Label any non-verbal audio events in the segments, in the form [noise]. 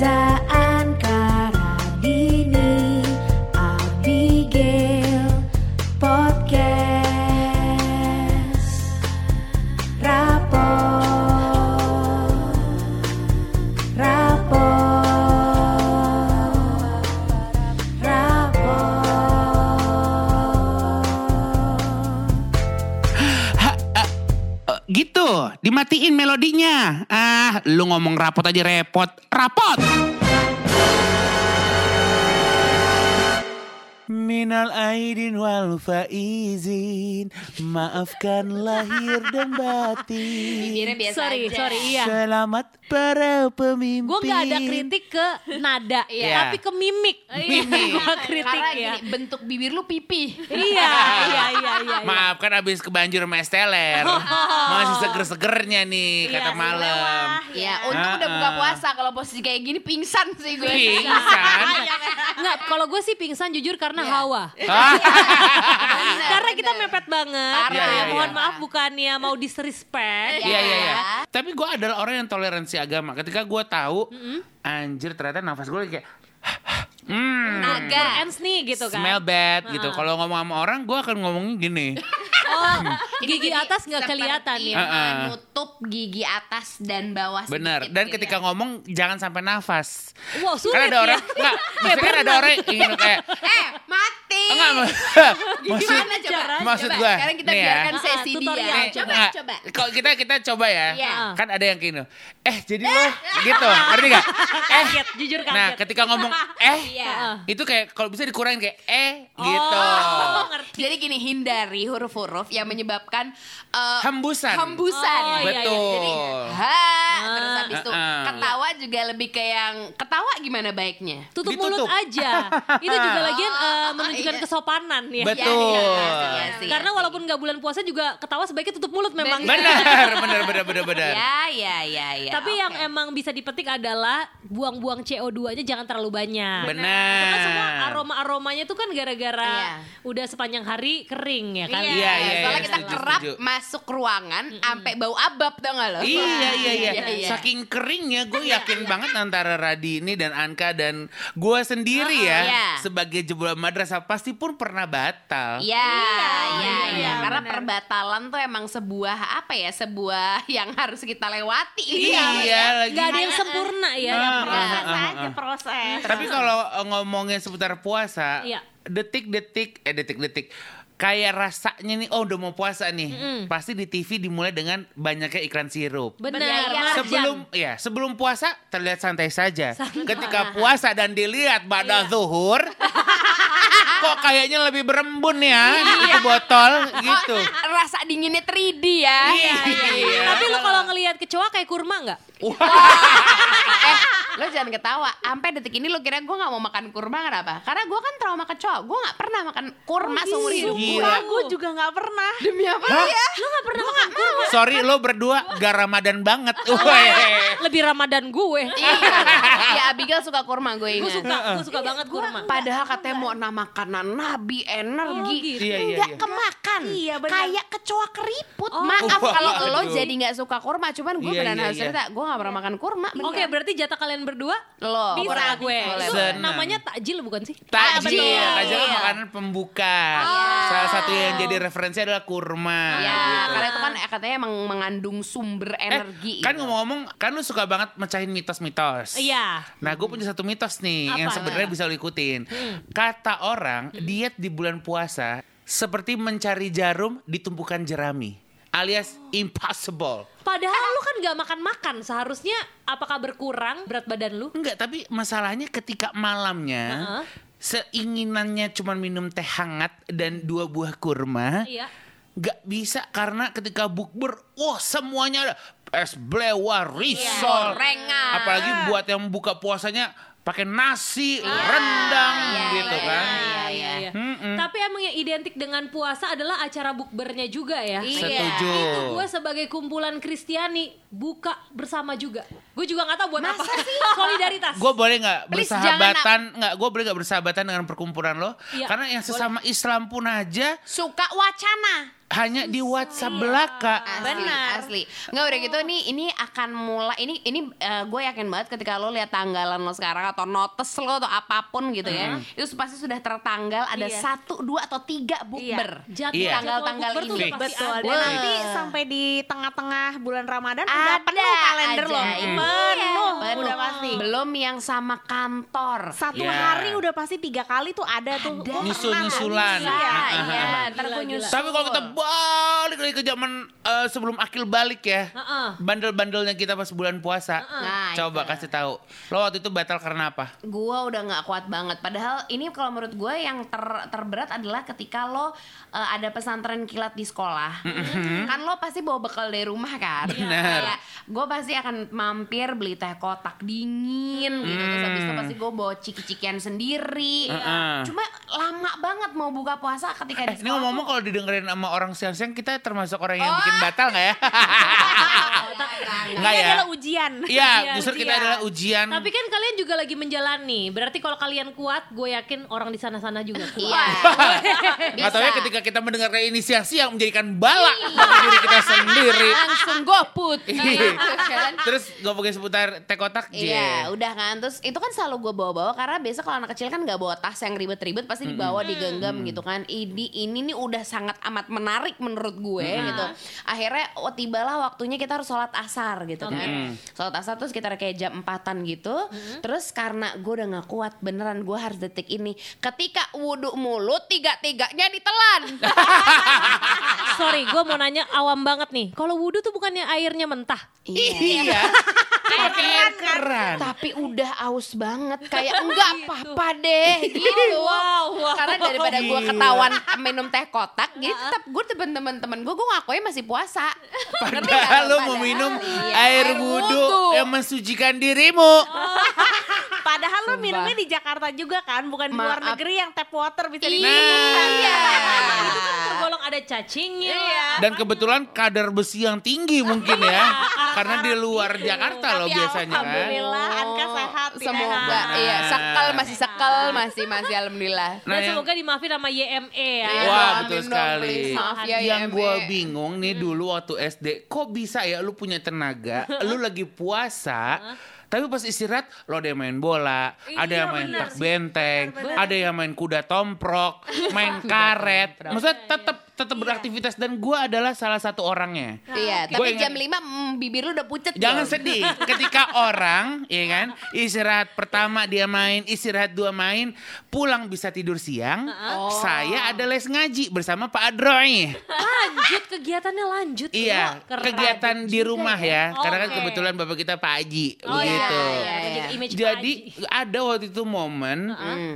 Reza rapot aja repot. Rapot! Minal aidin wal faizin Maafkan lahir dan batin biasa sorry, aja. sorry, iya. Selamat para pemimpin Gue nggak ada kritik ke nada, Iya. tapi ke mimik. [laughs] Mimik. Nggak kritik Karena ya. gini, bentuk bibir lu pipi. [laughs] iya, iya, iya, iya. Maaf kan abis kebanjir sama esteler Masih seger-segernya nih Iya, kata malam Ya, untung udah Ah, buka ah. puasa. Kalau posisi kayak gini pingsan sih gue. Pingsan Nggak, kalau gue sih pingsan jujur karena Iya. Hawa. [laughs] Ah, karena kita mepet banget. Parah. ya. Iya, iya, Mohon iya. maaf bukannya mau disrespect. Iya iya iya. Tapi gue adalah orang yang toleransi agama. Ketika gue tahu, anjir ternyata nafas gue kayak, hmm, Naga. Ends nih gitu kan. smell bad gitu. Kalau ngomong sama orang, gue akan ngomongnya gini. [laughs] Oh, gigi atas nggak kelihatan ya. Heeh. Menutup gigi atas dan bawah Bener. Dan gitu ketika ya. ngomong jangan sampai nafas. Wow, sulit Kan ada ya. orang, enggak, [laughs] maksudnya kan ada orang yang ingin kayak, Eh. Enggak, [laughs] maksud, Gimana coba? maksud Coba, gue, Sekarang kita nih ya. biarkan Ah, sesi tutorial. dia. Nih, Coba, enggak. coba. Kalau kita kita coba ya. Iya. Kan ada yang gini. Eh, jadi lo gitu. Ngerti gak? [laughs] Eh. Kaget, jujur kaget. Nah, ketika ngomong eh, Iya. itu kayak kalau bisa dikurangin kayak eh gitu. Oh, ngerti. Jadi gini hindari huruf-huruf yang menyebabkan eh, Hembusan. Hembusan. Oh, iya, iya. Betul. Jadi ha terus habis itu Ah, ah. ketawa juga lebih ke yang ketawa gimana baiknya? Tutup Ditutup. mulut aja. [laughs] Itu juga lagian eh, Oh, menunjukkan iya. kesopanan ya. Betul. Iya, iya, iya, iya, Karena iya. walaupun nggak bulan puasa juga ketawa sebaiknya tutup mulut memang. [laughs] Benar, benar, benar, benar, benar. Ya, ya, ya, ya. Tapi oke. yang emang bisa dipetik adalah buang-buang CO2-nya jangan terlalu banyak. Benar. Kan semua aroma-aromanya tuh kan gara-gara Iya. udah sepanjang hari kering ya kan. Iya, Iya, iya, soalnya iya, kita setuju, kerap setuju. masuk ruangan sampai bau abab tau gak lo? Iya iya iya. iya. Saking keringnya gue yakin [laughs] banget antara Radini dan Anka dan gue sendiri ya Iya. sebagai jebolan madrasah pasti pun pernah batal. Iya, iya, iya. iya, Karena benar. perbatalan tuh emang sebuah apa ya? Sebuah yang harus kita lewati. Iya, lagi. Gak ada yang sempurna ya. Ah, yang proses ah, ah, aja ah. proses. Tapi kalau eh, ngomongin seputar puasa, Iya. detik-detik eh detik-detik kayak rasanya nih oh udah mau puasa nih. Pasti di TV dimulai dengan banyaknya iklan sirup. Benar, Iya, iya. Sebelum ya, sebelum puasa terlihat santai saja. Ketika puasa dan dilihat pada Iya. zuhur [laughs] kok kayaknya lebih berembun ya itu botol gitu. Rasa dinginnya 3D ya. Iya, iya. Tapi lu kalau ngelihat kecoa kayak kurma nggak? [laughs] eh, lo jangan ketawa. Sampai detik ini lo kira gue gak mau makan kurma kenapa? Karena gue kan trauma kecoa. Gue gak pernah makan kurma seumur hidup Gila. gue. Gue juga nggak pernah. Demi apa Hah? ya? Lu nggak pernah makan kurma? Sorry lo berdua gak Ramadan banget. Weh. Lebih Ramadan gue. Iya. ya Abigail suka kurma gue Gue ingat. suka, gue suka banget kurma. Padahal katanya mau nama makanan nabi energi, Oh, gitu. Iya, iya, nggak iya. kemakan, Iya, benar. kayak kecoa keriput. Oh. Maaf Wah, kalau lo jadi nggak suka kurma, cuman gue Iya, beneran iya, harus iya. cerita, gue nggak pernah makan kurma. Oke, berarti jatah kalian berdua lo bisa gue. Itu namanya takjil bukan sih? Takjil, takjil kan Iya. makanan pembuka. Salah satu yang jadi referensi adalah kurma. Ya, gitu. karena itu kan katanya emang mengandung sumber energi. Eh, kan ngomong-ngomong, kan lu suka banget mecahin mitos-mitos. Iya. Nah, gue punya satu mitos nih Apa? yang sebenarnya bisa lu ikutin. Kata orang, diet di bulan puasa seperti mencari jarum di tumpukan jerami, alias impossible. Padahal lu kan gak makan-makan. Seharusnya apakah berkurang berat badan lu? Enggak, tapi masalahnya ketika malamnya Heeh. seinginannya cuma minum teh hangat dan dua buah kurma. Iya. Nggak bisa karena ketika bukber, wah semuanya ada es blewar, risol, Gorengan. apalagi buat yang buka puasanya pakai nasi, rendang iya, gitu iya, kan. iya, iya. Mm-mm. Tapi emang yang identik dengan puasa adalah acara bukbernya juga ya. Iya. Setuju. Itu gue sebagai kumpulan Kristiani buka bersama juga. Gue juga nggak tahu buat apa. [laughs] Solidaritas. Gue boleh nggak Please, bersahabatan nggak? Gue boleh nggak bersahabatan dengan perkumpulan lo? Iya, Karena yang sesama Islam pun aja Suka wacana. Hanya di WhatsApp belaka. Asli, Benar. asli. Nggak udah gitu nih, ini akan mulai ini ini gue yakin banget ketika lo lihat tanggalan lo sekarang atau notes lo atau apa pun gitu ya, itu pasti sudah tertanggal ada Iya. satu, dua atau tiga bukber. Jadwal- Iya. Tanggal-tanggal jadwal bukber tuh ini. Betul. ada. Dan nanti sampai di tengah-tengah bulan Ramadan Ada udah penuh kalender loh. aja, iya. Penuh, Penuh. udah pasti. Belum yang sama kantor. Satu Iya. hari udah pasti tiga kali tuh ada tuh. Ada. Oh, Nyusul-nyusulan. Iya, iya. Nyusul. Tapi kalau kita balik lagi ke zaman eh, sebelum akil balik ya, Heeh. bandel-bandelnya kita pas bulan puasa, Nah, coba itu. kasih tahu. Lo waktu itu batal karena apa? gue udah nggak kuat banget. Padahal ini kalau menurut gue yang ter- terberat adalah ketika lo uh, ada pesantren kilat di sekolah, kan lo pasti bawa bekal dari rumah kan. Bener. gue pasti akan mampir beli teh kotak dingin gitu. Terus habis itu pasti gue bawa ciki-cikian sendiri. Heeh. Cuma lama banget mau buka puasa ketika Eh, di ini sekolah. ngomong-ngomong kalau didengerin sama orang siang-siang kita termasuk orang yang Oh. bikin batal nggak ya? [laughs] Nggak Ini ya? adalah ujian. Iya, justru kita adalah ujian. Tapi kan kalian juga lagi menjalani. Berarti kalau kalian kuat, gue yakin orang di sana-sana juga kuat. Iya. [laughs] Nggak tahu ya Bisa. ketika kita mendengarkan ini siang-siang menjadikan balak bagi diri kita sendiri. langsung goput Iya. gitu kan. Terus ngomongin seputar teh kotak. Iya, udah kan. Terus itu kan selalu gue bawa-bawa karena biasa kalau anak kecil kan nggak bawa tas yang ribet-ribet, pasti dibawa digenggam gitu kan. Ini ini nih udah sangat amat menarik menurut gue gitu. Akhirnya oh, tibalah waktunya kita harus sholat asar gitu kan. Sholat asar tuh sekitar kayak jam empatan gitu. Terus karena gue udah nggak kuat beneran gue harus detik ini. Ketika wudhu mulut tiga-tiganya ditelan. [laughs] Sorry, gue mau nanya awam banget nih. Kalau wudhu tuh bukannya airnya mentah? Iya. Pakai air keran. tapi udah aus banget kayak enggak apa-apa deh gitu [laughs] Wow, wow. karena daripada gue ketahuan minum teh kotak jadi tetap gue temen-temen gue gue ngakuin masih puasa Padahal lo mau minum iya, air wudhu yang mensucikan dirimu. Padahal lo Sumpah. minumnya di Jakarta juga kan, bukan di luar Maaf. negeri yang tap water bisa Iya. diminum. Iya. Itu kan tergolong ada cacingnya. Iya. Dan kebetulan kadar besi yang tinggi mungkin ya. [laughs] Karena di luar Jakarta loh Tapi biasanya kan. alhamdulillah Anka sehat. tidak semoga sehat. iya sekel masih sekel masih masih alhamdulillah Nah, Dan yang- semoga dimaafin sama YME ya. Iya, Wah amin betul sekali. Maaf ya, yang YME. gue bingung nih dulu waktu SD, kok bisa ya lu punya tenaga, [laughs] lu lagi puasa, tapi pas istirahat lo ada yang main bola, ada yang main tak sih. benteng, ada yang main kuda tomprok, [laughs] main karet, maksudnya tetap tetap beraktivitas dan gue adalah salah satu orangnya. iya Gua tapi ingat- jam 5 mm, bibir lu udah pucet Jangan belum? sedih. [laughs] Ketika orang, ya kan, istirahat pertama dia main, istirahat dua main, pulang bisa tidur siang. Oh. Saya ada les ngaji bersama Pak Adroy. Lanjut kegiatannya lanjut. Iya, keren. kegiatan di rumah ya. Karena kan Oke. kebetulan bapak kita Pak Haji, Oh iya, begitu. iya, Iya, iya. Jadi ada waktu itu momen Hmm.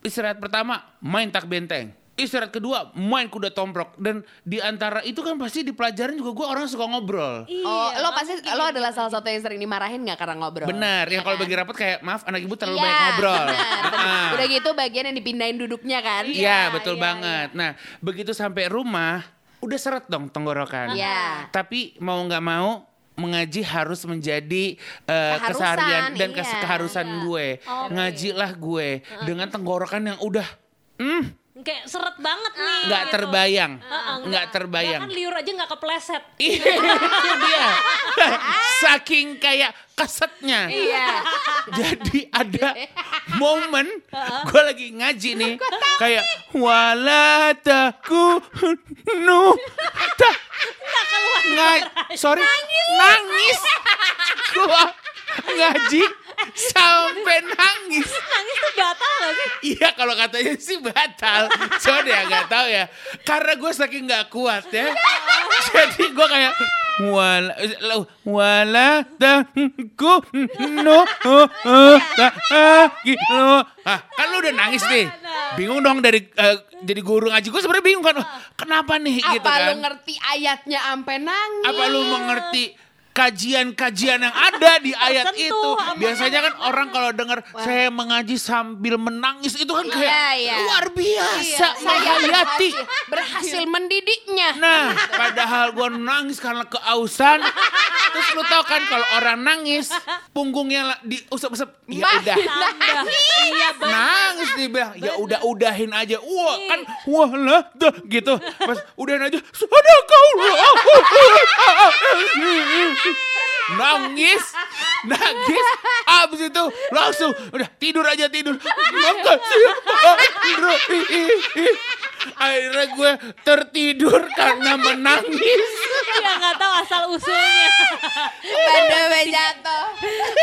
istirahat pertama main tak benteng. Istirahat kedua main kuda tomprok dan di antara itu kan pasti di pelajaran juga gue orang suka ngobrol. Oh, Iya, lo nggak pasti mungkin lo gitu. adalah salah satu yang sering dimarahin gak karena ngobrol? Benar, Iya yang kalau kan? bagi rapat kayak maaf anak ibu terlalu Iya, banyak ngobrol. benar. [laughs] Ah. Udah gitu bagian yang dipindahin duduknya kan? Iya, betul iya, banget. Nah, begitu sampai rumah, udah seret dong tenggorokan. Iya. Tapi mau nggak mau mengaji harus menjadi Keharusan, keseharian dan iya. keharusan gue. Oke. Ngajilah gue dengan tenggorokan yang udah hmm, Kayak seret banget nih. nggak gitu. terbayang, Heeh, nggak terbayang. Bahkan liur aja nggak kepleset. [laughs] Iya, itu dia. [laughs] Saking kayak kesetnya. Iya. Jadi ada momen gue lagi ngaji nih kayak wala takunu ta nggak sorry nangis, gue ngaji sampai nangis. Nangis tuh batal gak sih? Iya kalau katanya sih batal. Cuma ya gak tahu ya. Karena gue saking gak kuat ya. Jadi gue kayak Wala Wala Taku No Gitu ah, Kan lu udah nangis nih. Bingung dong dari eh, Jadi guru ngaji. Gue sebenarnya bingung kan Kenapa nih? Gitu Apa kan. lo ngerti ayatnya ampe nangis? Apa lu mengerti kajian-kajian yang ada di ayat Tersentuh itu. Biasanya kan orang kalau dengar saya mengaji sambil menangis itu kan kayak Iya, iya. luar biasa Iya, saya menghayati. berhasil, berhasil mendidiknya. Nah, padahal gua nangis karena keausan. Terus lu tau kan kalau orang nangis, punggungnya la- diusap-usap. Ya udah. Tambah. iya benar. Nangis dia bilang, ya udah udahin aja. Wah kan, wah lah, gitu. Pas udahin aja, Nangis, nangis, abis itu langsung udah tidur aja tidur. Makasih, Pak. Akhirnya gue tertidur karena menangis. Iya nggak tahu asal usulnya. Pada jatuh.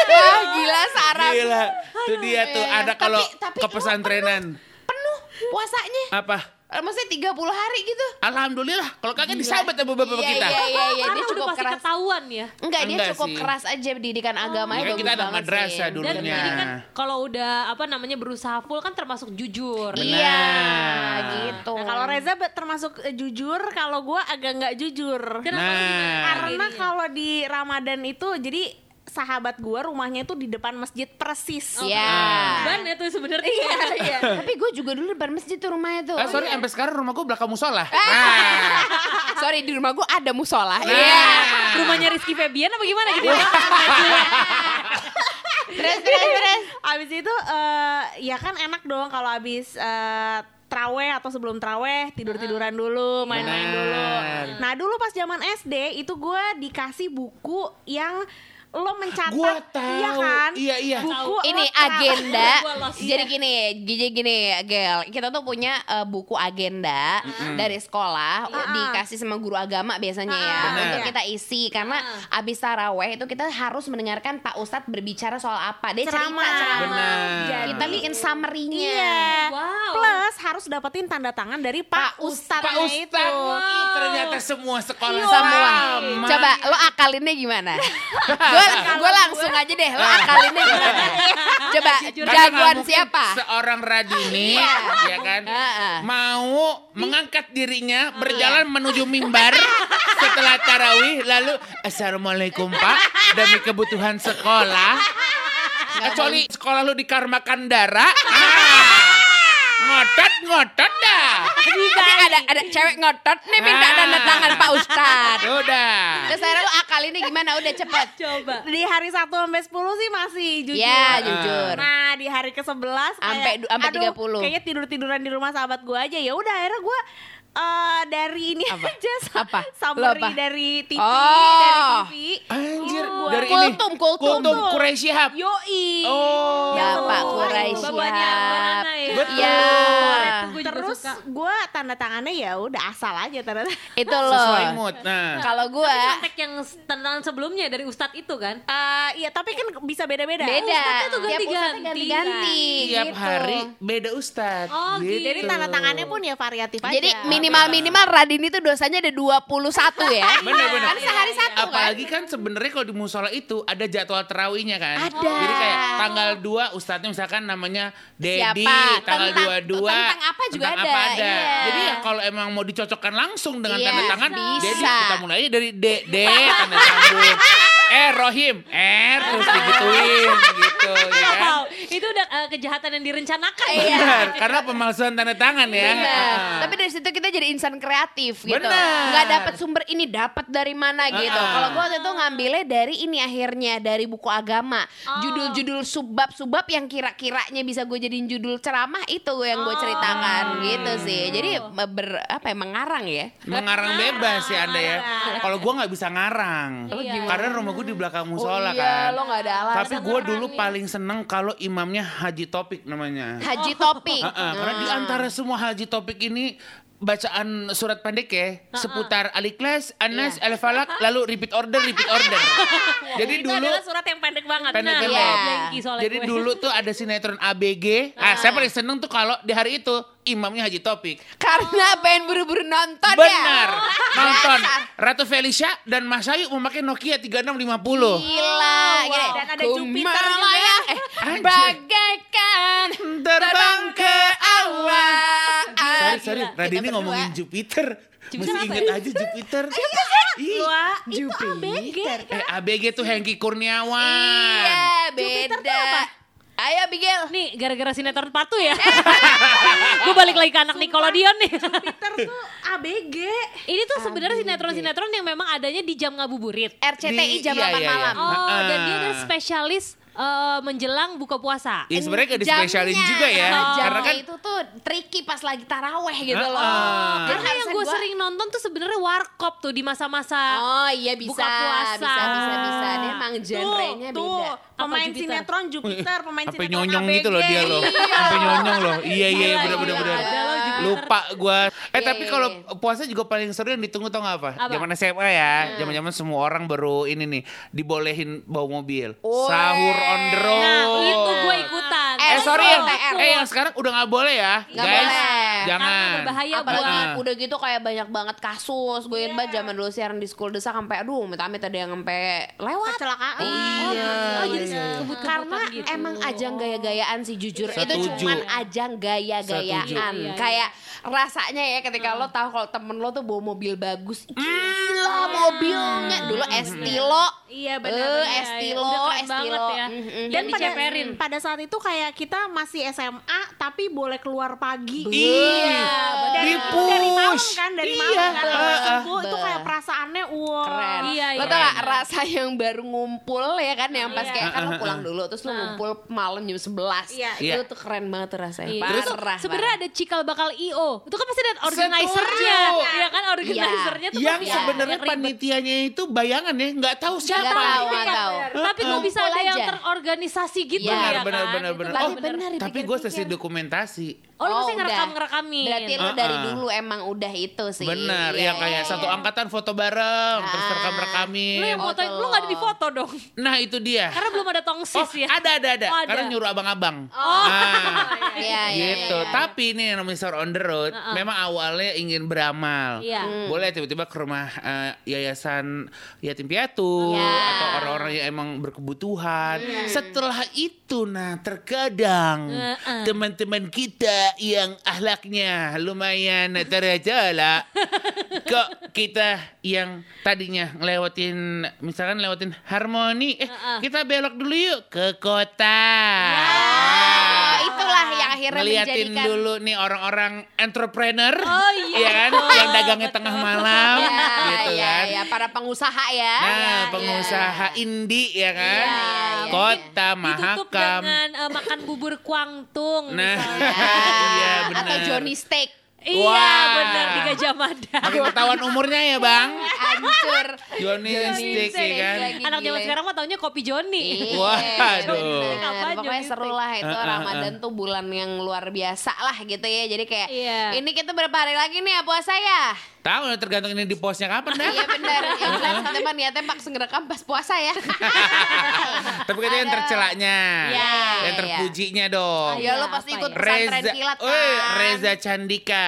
Wah gila Sarah. Gila, itu dia tuh ada Tapi- kalau ke pesantrenan. Penuh puasanya. Apa? Eh, Maksudnya 30 hari gitu. Alhamdulillah, kalau kagak disahabat sama bapak-bapak Iya, kita. iya, iya, iya. Dia Karena udah cukup pasti keras. ketahuan ya. Enggak, dia Enggak cukup sih. keras aja pendidikan agamanya Ya, bagus kita ada madrasah sih. dulu. Dan Dulunya. ini kan kalau udah apa namanya berusaha full kan termasuk jujur. Iya, Benar. gitu. Nah, kalau Reza termasuk eh, jujur, kalau gue agak nggak jujur. Kenapa Nah. Karena kalau di Ramadan itu jadi sahabat gue rumahnya tuh di depan masjid persis. Iya. Ban ya tuh sebenarnya. Iya, iya. [laughs] Tapi gue juga dulu depan masjid tuh rumahnya tuh. Ah, sorry, sampai sekarang rumah gue belakang musola. Ah. [laughs] Nah, Sorry di rumah gue ada musola. Nah. Iya. Rumahnya Rizky Febian apa gimana gitu? [laughs] Terus terus terus. Abis itu eh, ya kan enak dong kalau abis eh, traweh atau sebelum traweh tidur tiduran dulu main-main dulu. Nah dulu pas zaman SD itu gue dikasih buku yang lo mencatat, Gua tahu. iya kan? Iya, iya. Buku Ini agenda. [laughs] Jadi gini, jadi gini, Gel. Kita tuh punya eh, buku agenda dari sekolah Iya. dikasih sama guru agama biasanya ya Ah, Benar. untuk kita isi karena abis taraweh itu kita harus mendengarkan Pak Ustadz berbicara soal apa. Dia cerita Ceramah. ceramah. Benar. Jadi Kita bikin summary-nya. Iya. Wow. Plus harus dapetin tanda tangan dari Pak, Pak Ustadz. Pak Ustadz, Ih, ternyata semua sekolah Semua. sama. Coba lo akalinnya gimana? [laughs] Gue gue langsung aja deh. Lo akalinnya gimana? Coba Jujur. Jagoan siapa? Seorang Radini, Iya. ya kan, mau mengangkat dirinya berjalan menuju mimbar setelah tarawih, lalu assalamualaikum Pak demi kebutuhan sekolah. Kecuali sekolah lu di Karma Kandara, ah, [laughs] ngotot ngotot dah. Tapi ada ada cewek ngotot nih minta Ah. tanda tangan Pak Ustadz. Udah. Terus akhirnya lo akalinnya gimana? Udah cepet. Coba. Di hari 1 sampai 10 sih masih jujur. Ya jujur. Nah di hari ke-11 Sampai du- sampai 30. Kayaknya tidur-tiduran di rumah sahabat gue aja ya udah akhirnya gue eh, dari ini Apa? aja Apa? summary apa? dari TV Oh. dari TV Anjir, Itu dari Kultum, ini. kultum. Kultum Quraisy Shihab. Yoi Oh. Bapak Yang Quraisy. Nana ya. Betul. Itu juga Terus gue tanda tangannya ya udah asal aja tanda Itu Sesuai loh. mood. Nah. Kalau gue Kontak yang tentang sebelumnya dari Ustadz itu kan? Eh, Iya tapi kan bisa beda-beda beda. Ustadznya tuh Tiap ganti-ganti. ustadznya ganti-ganti. Tiap gitu. hari beda ustad. Oh, gitu. Jadi tanda tangannya pun ya variatif aja Jadi minimal minimal Radini tuh dosanya ada 21 ya. [laughs] Bener bener. Kan sehari satu kan. Apalagi kan sebenarnya kalau di musola itu ada jadwal terawihnya kan. Ada. Jadi kayak tanggal 2 ustadznya misalkan namanya Dedi, tanggal Tentang- 22 tentang apa juga tentang ada, apa ada. iya. Jadi ya kalau emang mau dicocokkan langsung dengan Iya, tanda tangan bisa. Dedi kita mulai dari D D [laughs] tanda sambung. Eh Rohim, eh terus digituin gitu ya [laughs] kan. Wow, itu udah eh, kejahatan yang direncanakan. Iya. Benar, karena pemalsuan tanda tangan ya. Benar. Ah. Tapi dari situ kita jadi insan kreatif gitu. Benar. Nggak dapat sumber ini dapat dari mana gitu. Ah. Kalau gue waktu itu ngambilnya dari ini akhirnya dari buku agama. Judul-judul subbab-subbab yang kira-kiranya bisa gue jadiin judul ceramah itu yang gue ceritakan gitu sih. Jadi ber apa ya mengarang ya. Mengarang bebas ya Anda ya. Kalau gua nggak bisa ngarang. Iya. Karena rumah gue di belakang musola oh iya, kan. lo nggak ada alasan. Tapi gue dulu paling seneng kalau imamnya Haji Topik namanya. Haji Topik. Heeh, Karena di antara semua Haji Topik ini bacaan surat pendek ya seputar Al-Ikhlas, Anas, Iya. Al-Falak, lalu repeat order, repeat order. [laughs] Jadi Itu dulu adalah surat yang pendek banget Pendek-pendek. Iya. Blanky soalnya jadi gue. dulu tuh ada sinetron ABG. Ah, saya paling seneng tuh kalau di hari itu imamnya Haji Topik. Karena pengen buru-buru nonton ya. Benar. Nonton Dasar. Ratu Felicia dan Mas Ayu memakai Nokia 3650. Gila, gini. Dan ada Jupiter juga. Kumelayang, eh, Anjir. bagaikan Terbang ke awal. Sorry, sorry. Radini. Ngomongin Jupiter. Jupiter apa inget ya? aja Jupiter. Wah, Itu ABG. eh ABG tuh Hengki Kurniawan. Iya, Jupiter tuh beda. apa? Ayo Bigel. Nih gara-gara sinetron patu ya. [laughs] gue balik lagi ke anak Nickelodeon nih. Jupiter tuh ABG. Ini tuh sebenarnya sinetron-sinetron yang memang adanya di jam ngabuburit. RCTI Di- jam iya, 8 iya, iya. malam. Oh, Heeh. dan dia ada spesialis eh, menjelang buka puasa. Iya sebenarnya gak dispesialin juga ya. Oh. Karena kan itu tuh tricky pas lagi taraweh gitu Heeh. loh. Oh, Jadi Karena yang gue gua- sering nonton tuh sebenarnya warkop tuh di masa-masa Oh iya bisa, Buka puasa. bisa, bisa, bisa. Dia emang genrenya tuh, tuh, beda. pemain Jupiter? sinetron Jupiter, pemain sampai sinetron nyonyong ABG. gitu loh dia loh. Sampai nyonyong loh. Iya iya Gila, bener bener gila. bener. Loh. Lupa gua. Eh Iya, tapi iya, kalau iya. puasa juga paling seru yang ditunggu tau gak apa? Zaman SMA ya. Zaman-zaman semua orang baru ini nih dibolehin bawa mobil. Sahur on the road. Nah, itu gue ikutan. Eh, Eh sorry yang, TR. eh yang sekarang udah gak boleh ya Nggak guys. boleh. Jangan. Karena berbahaya Apalagi Heeh. udah gitu kayak banyak banget kasus Gue ingat banget zaman dulu siaran di school desa sampai Aduh amit-amit ada yang sampai lewat Kecelakaan. Iya, Oh, jadi iya, iya. kebut-kebutan Karena gitu. emang ajang gaya-gayaan sih jujur Itu Setuju. cuman ajang gaya-gayaan. Iya, iya. Kayak rasanya ya ketika lo tahu kalau temen lo tuh bawa mobil bagus Gila mobilnya Dulu Estilo Iya Eh, benar. Estilo, Udah keren Estilo banget ya. Dan Dan pada, diceperin. pada saat itu kayak kita masih SMA tapi boleh keluar pagi. Iya. Dari, Di-push. dari malam kan, dari Iya. malam kan. Heeh. Sampai subuh itu Betul. kayak perasaannya wah. keren. Iya, Lo iya. tau gak rasa yang baru ngumpul ya kan yang pas Iya. kayak kan lo pulang dulu terus lo ngumpul malam jam 11. Iya. Iya. Itu tuh keren banget tuh rasanya. Iya. Parah. Terus sebenarnya ada cikal bakal IO. Itu kan pasti ada organizer-nya. Setuju. Iya kan organizer-nya tuh Yang Iya. sebenarnya yang ribet. panitianya itu bayangan ya nggak tahu Gak tahu, gak tahu. Tapi kok bisa ada yang terorganisasi gitu Iya. ya Benar kan? benar benar Oh, benar tapi gue sesi dokumentasi. Oh, lu pasti udah. ngerekam-ngerekamin. Berarti lo Uh-uh. dari dulu emang udah itu sih. Benar, Iya, yang kayak iya, satu iya. angkatan foto bareng, terus Ah. rekam rekamin. Lu yang Oh, fotoin, tuh. lu gak ada di foto dong. Nah itu dia. Karena belum ada tongsis Oh ya. ada ada ada. Oh, ada. Karena nyuruh abang-abang. Oh. Nah, Iya, iya, gitu. iya, iya. Tapi ini yang namanya on the road, Uh-uh. memang awalnya ingin beramal. Iya. Hmm. Boleh tiba-tiba ke rumah eh, yayasan yatim piatu Iya. atau orang-orang yang emang berkebutuhan. Setelah itu, nah terkadang Uh-uh. teman-teman kita yang ahlaknya lumayan terjala, [laughs] kok kita yang tadinya ngelewatin, misalkan lewatin harmoni, eh Uh-uh. kita belok dulu yuk ke kota. Yang akhirnya ngeliatin menjadikan dulu nih orang-orang entrepreneur, Oh, iya. ya kan, yang dagangnya tengah malam, Ya, gitu ya, kan. ya, para pengusaha ya. Nah, Ya, pengusaha indie ya kan, Iya, iya, kota Ditutup Mahakam. dengan eh, makan bubur kuangtung. Nah, misalnya. ya. [laughs] iya Atau benar. Johnny Steak. Iya Wah. benar di Gajah Mada. Makin ketahuan umurnya ya bang, Hancur. Johnny Stick ya kan. Anak zaman sekarang mah taunya kopi Joni. Iya, Waduh. bener. Apaan Pokoknya Johnny seru lah itu Uh, uh, Ramadan tuh bulan yang luar biasa lah gitu ya. Jadi kayak Iya. ini kita berapa hari lagi nih ya puasa ya? Tahu tergantung ini di posnya kapan dah. Iya benar. [laughs] Yang jelas kita mah niatnya pak ngerekam pas puasa ya. [laughs] Tapi kita yang tercelaknya, Iya, yang iya. terpujinya dong. Ya lo pasti ya? ikut pesantren Reza, kilat kan. Reza Candika,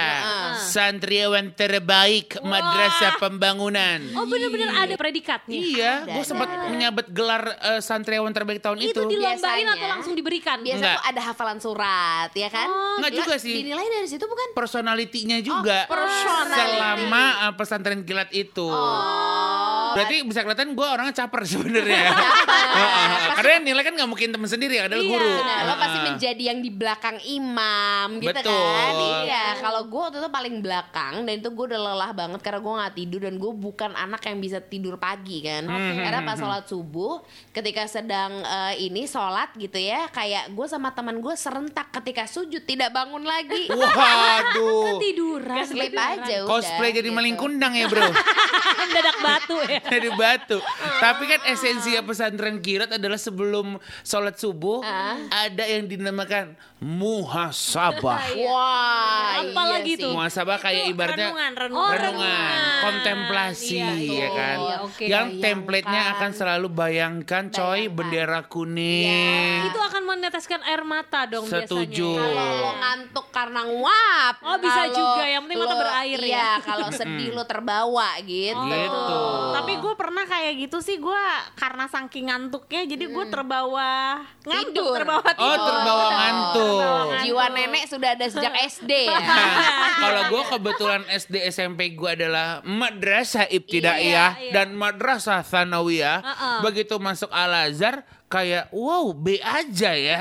santriawan terbaik Madrasah Pembangunan. Oh bener-bener ada predikatnya. Iya, Ada, gue sempat ada. menyabet gelar eh, santriawan terbaik tahun itu. Itu dilombain Biasanya. atau langsung diberikan? Biasa Enggak. tuh ada hafalan surat ya kan? Oh, Enggak juga sih. Dinilai dari situ bukan? Personalitinya juga. Oh, personality. Selama eh, pesantren kilat itu. Oh. Berarti bisa kelihatan gue orangnya caper sebenarnya. [laughs] Heeh. Karena nilai kan nggak mungkin temen sendiri, adalah Iya. guru. Nah, lo pasti menjadi yang di belakang imam gitu Betul. kan Iya Kalau gue waktu itu paling belakang Dan itu gue udah lelah banget Karena gue gak tidur Dan gue bukan anak yang bisa tidur pagi kan Karena pas sholat subuh Ketika sedang eh, ini sholat gitu ya Kayak gue sama teman gue serentak Ketika sujud tidak bangun lagi [laughs] Waduh. Tiduran. Sleep aja udah Cosplay jadi gitu. maling kundang ya bro. [laughs] Dadak batu ya. [laughs] Dari batu. Tapi kan esensi pesantren kilat adalah sebelum sholat subuh Ah. ada yang dinamakan muhasabah. Wah Apa iya tuh? Muhasabah kayak ibaratnya renungan, Oh, renungan. renungan, renungan. kontemplasi Iya, ya kan. iya, oke. yang Bayangkan. template-nya akan selalu bayangkan coy Bayangkan. bendera kuning. Itu akan meneteskan air mata dong Setuju. biasanya. Kalau lo ngantuk karena nguap Oh, bisa juga. Yang penting mata berair ya. Iya kalau sedih lo terbawa gitu Gitu. Tapi gue pernah kayak gitu sih gue karena saking ngantuknya jadi gue terbawa ngantuk Tidur. terbawa tidur. Oh, terbawa betul. ngantuk. Jiwa nenek sudah ada sejak [laughs] SD ya. [laughs] [laughs] Kalau gue kebetulan SD SMP gue adalah madrasah ibtidaiyah Iya, iya. dan madrasah sanawiyah. Uh-uh. Begitu masuk Al Azhar kayak wow B aja ya.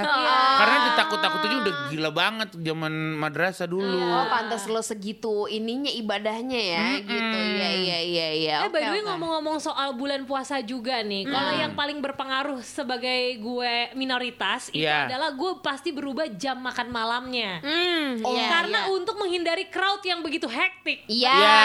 Karena ditakut-takutin udah gila banget zaman madrasah dulu. Oh, pantas lo segitu ininya ibadahnya ya gitu. Iya iya iya iya. Eh Oke, by the way oke. ngomong-ngomong soal bulan puasa juga nih, kalau yang paling berpengaruh sebagai gue minoritas itu Iya. adalah gue pasti berubah jam makan malamnya. Hmm, Oh, iya. Karena iya. untuk menghindari crowd yang begitu hektik. Iya. Iya.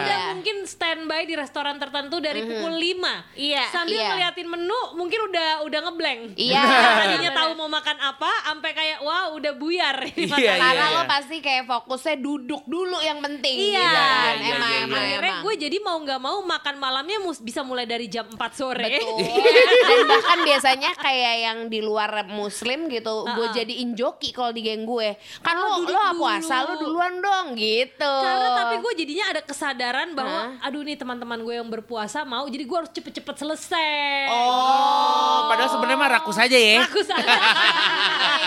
Udah mungkin standby di restoran tertentu dari pukul 5 Iya. Sambil Iya. ngeliatin menu mungkin udah udah ngeblank Iya. [laughs] Tadinya tahu mau makan apa Sampai kayak wah udah buyar Iya, makanan. [laughs] Karena iya. lo pasti kayak fokusnya duduk dulu yang penting. Iya, gitu kan. iya, iya, emang, iya, emang, Akhirnya emang. gue jadi mau nggak mau makan malamnya mus- bisa mulai dari jam 4 sore Betul. [laughs] Dan bahkan biasanya kayak yang di luar muslim gitu, gue jadiin joki kalau di geng gue. Kan Oh, lo lo dulu. puasa lo duluan dong gitu. Karena tapi gue jadinya ada kesadaran bahwa aduh nih teman-teman gue yang berpuasa mau jadi gue harus cepet-cepet selesai. Oh, padahal sebenarnya mah rakus aja ya. Aku sadar. [laughs]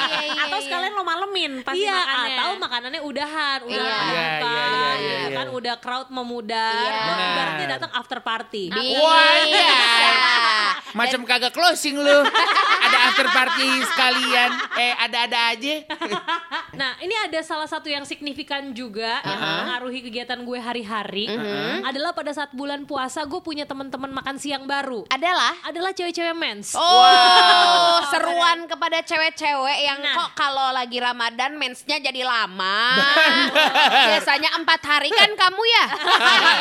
Iya, iya, Atau iya. sekalian lo malemin pasti iya, makannya. atau makanannya udahan, udah Iya. Iya, iya, iya, iya, iya. kan udah crowd memudar, Iya. lo ibaratnya datang after party. Wah, iya. Macam kagak closing lu. ada after party sekalian. Eh, ada-ada aja. [laughs] Nah, ini ada salah satu yang signifikan juga yang mempengaruhi kegiatan gue hari-hari adalah pada saat bulan puasa gue punya teman-teman makan siang baru. Adalah Adalah cewek-cewek mens. Oh, seruan kepada cewek-cewek yang Nah. kok kalau lagi Ramadan mensnya jadi lama. Biasanya empat hari kan kamu ya?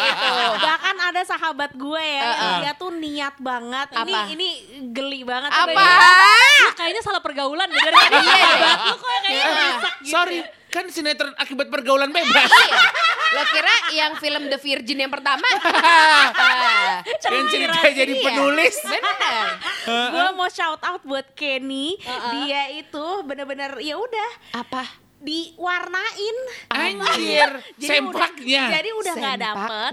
gitu. Bahkan ada sahabat gue ya, yang Uh-uh. dia tuh niat banget. Apa? Ini ini geli banget. Apa? Kayaknya salah pergaulan. Iya, iya. Lu kok kayaknya gitu. Sorry, kan sinetron akibat pergaulan bebas. Iya. Lo kira yang film The Virgin yang pertama? [laughs] yang cerita jadi Iya. penulis. Bener. Gue mau shout out buat Kenny. Dia itu bener-bener ya udah Apa? Diwarnain. Anjir, [laughs] Jadi sempaknya. Udah, jadi udah nggak dapet.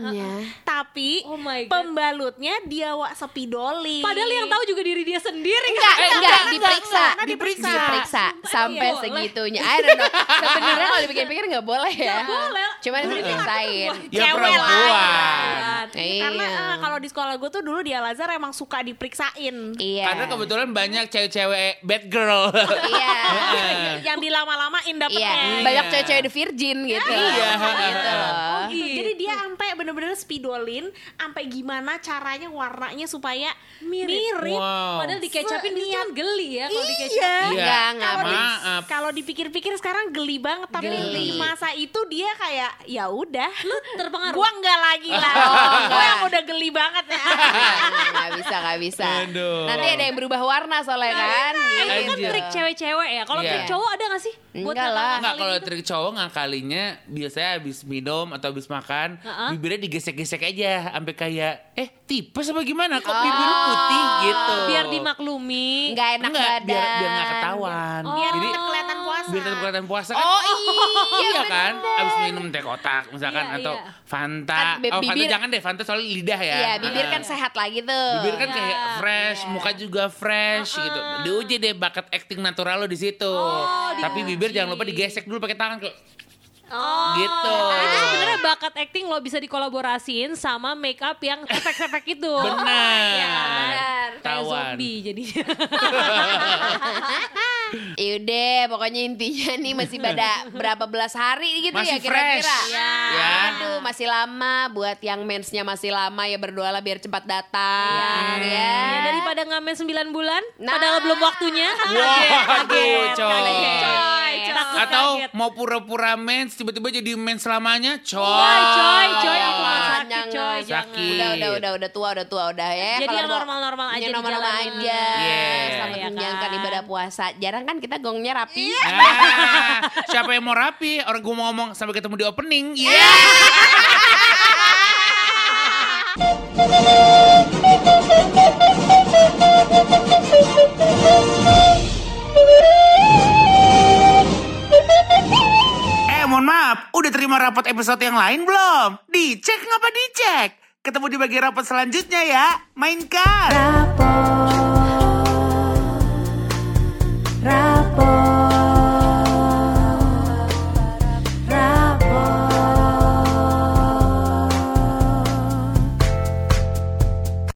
Tapi Oh my God. pembalutnya dia wak sepidoli. Padahal yang tahu juga diri dia sendiri Enggak, kan. enggak, diperiksa. enggak, diperiksa. Diperiksa sampai boleh. segitunya. I don't know. Sebenarnya kalau dipikir-pikir nggak boleh ya. Nggak boleh. Cuman itu dipaksain. Ya Cewek perempuan. Iya. Karena eh, kalau di sekolah gue tuh dulu di Al Azhar emang suka diperiksain. Iya. Karena kebetulan banyak cewek-cewek bad girl. Iya. [laughs] yang dilama-lamain dapetnya. Iya, banyak cewek-cewek the virgin gitu. Iya. Gitu loh. Gitu. Jadi dia sampai bener-bener spidolin, sampai gimana caranya warnanya supaya mirip. Wow. Padahal dikecapin itu kan geli ya kalau dikecapin. Iya. Enggak, enggak. Maaf. Kalau dipikir-pikir sekarang geli banget, tapi Geli. di masa itu dia kayak ya udah. Lu terpengaruh. Gua enggak lagi lah. Oh, Gua enggak. yang udah geli banget ya. [laughs] Nggak bisa, nggak bisa. Aduh. Nanti ada yang berubah warna soalnya kan. Itu kan Anjir. trik cewek-cewek ya. Kalau Iya. trik cowok ada gak sih? Enggak lah. Enggak kalau trik cowok ngakalinya biasanya habis minum atau habis makan Heeh. bibirnya digesek-gesek aja sampai kayak eh tipes apa gimana kok bibir lu putih gitu. Biar dimaklumi. Nggak enak Enggak, badan. biar biar nggak ketahuan. Biar Jadi kelihatan puasa. biar tetap kelihatan puasa kan. Oh iya, [laughs] iya kan? Abis minum teh kotak misalkan Iya, atau iya. Fanta. Kan oh, Fanta bibir- jangan deh, Fanta soalnya lidah ya. Iya, bibir Heeh. kan sehat lagi tuh. Bibir kan kayak Iya. fresh, muka juga fresh gitu. Diuji deh bakat acting natural lo di situ. Tapi bibir jangan lupa digesek dulu pakai tangan kok. Oh, Gitu. Itu sebenarnya bakat acting lo bisa dikolaborasiin sama make up yang efek-efek itu. Benar. Iya kan? Kayak zombie jadinya. [laughs] Yaudah, pokoknya intinya nih masih pada berapa belas hari gitu Masih ya kira-kira. fresh. Ya. Ya. Aduh, masih lama buat yang mensnya masih lama ya berdoalah biar cepat datang ya. Ya, daripada ngamen 9 bulan, Nah. padahal belum waktunya. Wah, aduh, Kaget, coy. kaget. Takut Atau kaget. mau pura-pura mens tiba-tiba jadi mens selamanya, coy. Coy, coy, coy, aku Jangan, sakit, jangan. coy, jangan. Sakit. Udah, udah, udah, udah tua, udah tua, udah ya. Jadi yang normal-normal aja normal-normal jalanan. aja. Yeah. Selamat Iya menjalankan kan? ibadah puasa. Jarang kan kita gongnya rapi. Ah, siapa yang mau rapi? Orang gue mau ngomong sampai ketemu di opening. Iya. Eh, udah terima rapot episode yang lain belum? Dicek ngapa dicek? Ketemu di bagian rapat selanjutnya ya. Mainkan. Rapot